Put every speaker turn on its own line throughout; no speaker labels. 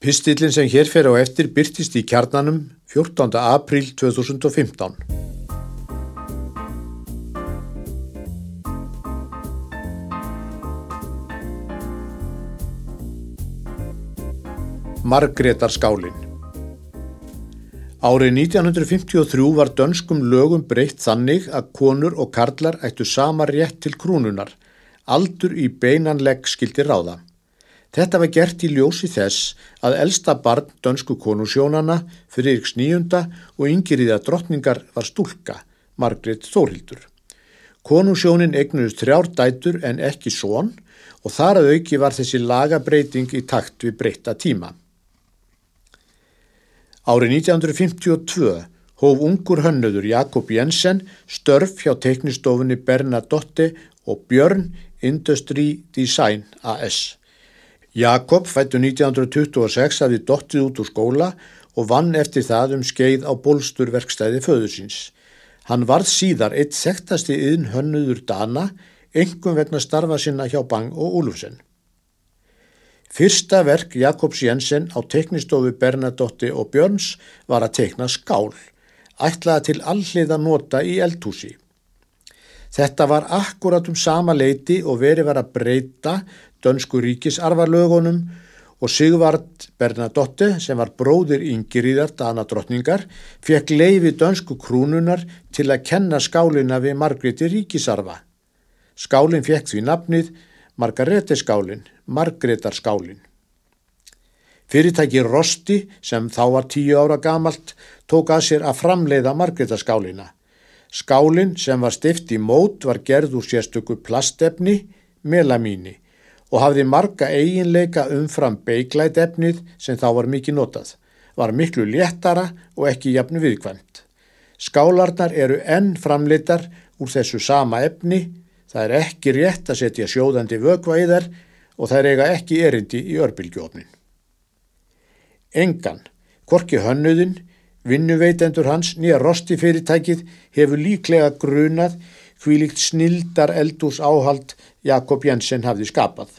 Pistillin sem hér fer á eftir byrtist í kjarnanum 14. apríl 2015. Margreðar skálin Árið 1953 var dönskum lögum breytt þannig að konur og karlar ættu sama rétt til krúnunar, aldur í beinanlegg skildi ráða. Þetta var gert í ljósi þess að elsta barn dönsku konusjónana fyrir Eiríks nýjunda og yngiriða drottningar var stúlka, Margret Þórhildur. Konusjónin egnuðist þrjár dætur en ekki són og þar að auki var þessi lagabreiting í takt við breyta tíma. Árið 1952 hóf ungur hönnöður Jakob Jensen störf hjá teknistofunni Bernadotte og Björn Industry Design AS. Jakob fættu 1926 að við dottið út úr skóla og vann eftir það um skeið á bólsturverkstæði föðusins. Hann varð síðar eitt þekktasti yðn hönnuður Dana, engum vegna starfa sinna hjá Bang og Úlufsen. Fyrsta verk Jakobs Jensen á teknistofu Bernadotti og Björns var að tekna skál, ætlaða til alliða nota í eldhúsi. Þetta var akkurat um sama leiti og verið var að breyta dönsku ríkisarfarlögunum og Sigvard Bernadotte sem var bróðir yngiriðar dana drottningar fekk leiði dönsku krúnunar til að kenna skálina við Margreti ríkisarfa. Skálinn fekk því nafnið Margarete skálinn, Margretar skálinn. Fyrirtæki Rosti sem þá var tíu ára gamalt tók að sér að framleiða Margreta skálina. Skálinn sem var stift í mót var gerð úr sérstöku plastefni, melamíni og hafði marga eiginleika umfram beiglæt efnið sem þá var mikið notað, var miklu léttara og ekki jafn viðkvæmt. Skálarnar eru enn framleitar úr þessu sama efni, það er ekki rétt að setja sjóðandi vögva í þær og er eiga ekki erindi í örbylgjófnin. Engan, korki hönnuðin, vinnuveitendur hans nýja rosti fyrirtækið hefur líklega grunað hvílikt snildar eldús áhald Jakob Jensen hafði skapað.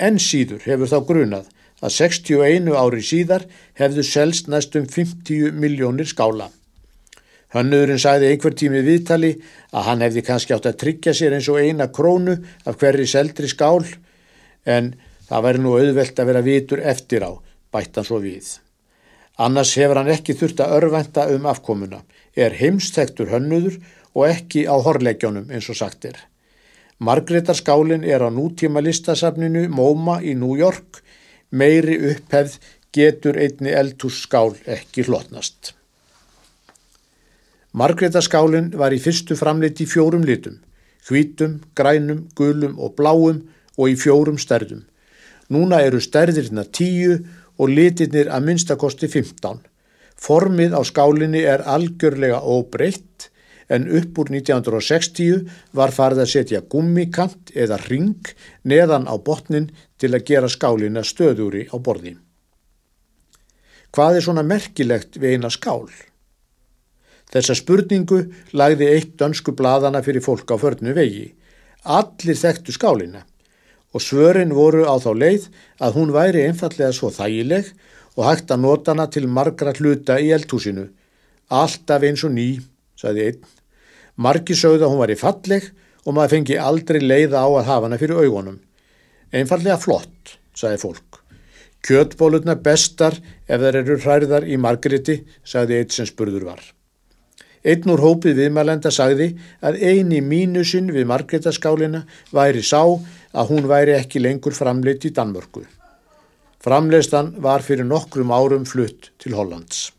En síður hefur þá grunað að 61 ári síðar hefðu selst næstum 50 miljónir skála. Hannurinn sagði einhver tími viðtali að hann hefði kannski átt að tryggja sér eins og eina krónu af hverri seldri skál en það væri nú auðvelt að vera vitur eftir á, bættan svo við. Annars hefur hann ekki þurft að örvenda um afkomuna, er heimstektur hönnuður og ekki á horleggjónum eins og sagt er. Margretarskálin er á nútíma listasafninu MoMA í New York. Meiri upphefð getur einni eldhússkál ekki hlotnast. Margretarskálin var í fyrstu framleitt í fjórum litum, hvítum, grænum, gulum og bláum og í fjórum stærðum. Núna eru stærðirna tíu og litirnir að minnstakosti 15. Formið á skálinni er algjörlega óbreytt en upp úr 1960 var farið að setja gummikant eða ring neðan á botnin til að gera skálina stöðuri á borði. Hvað er svona merkilegt við eina skál? Þessa spurningu lagði eitt dönsku bladana fyrir fólk á förnu vegi. Allir þekktu skálina og svörin voru á þá leið að hún væri einfallega svo þægileg og hægt að nota hana til margra hluta í eldhúsinu. Alltaf eins og ný, sagði einn. Marki sögðu að hún var í falleg og maður fengi aldrei leiða á að hafa hana fyrir augunum. Einfallega flott, sagði fólk. Kjötbólutna bestar ef þær eru hræðar í Margreti, sagði eitt sem spurður var. Einn úr hópið viðmælenda sagði að eini mínusinn við Margretaskálina væri sá að hún væri ekki lengur framleitt í Danmörku. Framleistan var fyrir nokkrum árum flutt til Hollands.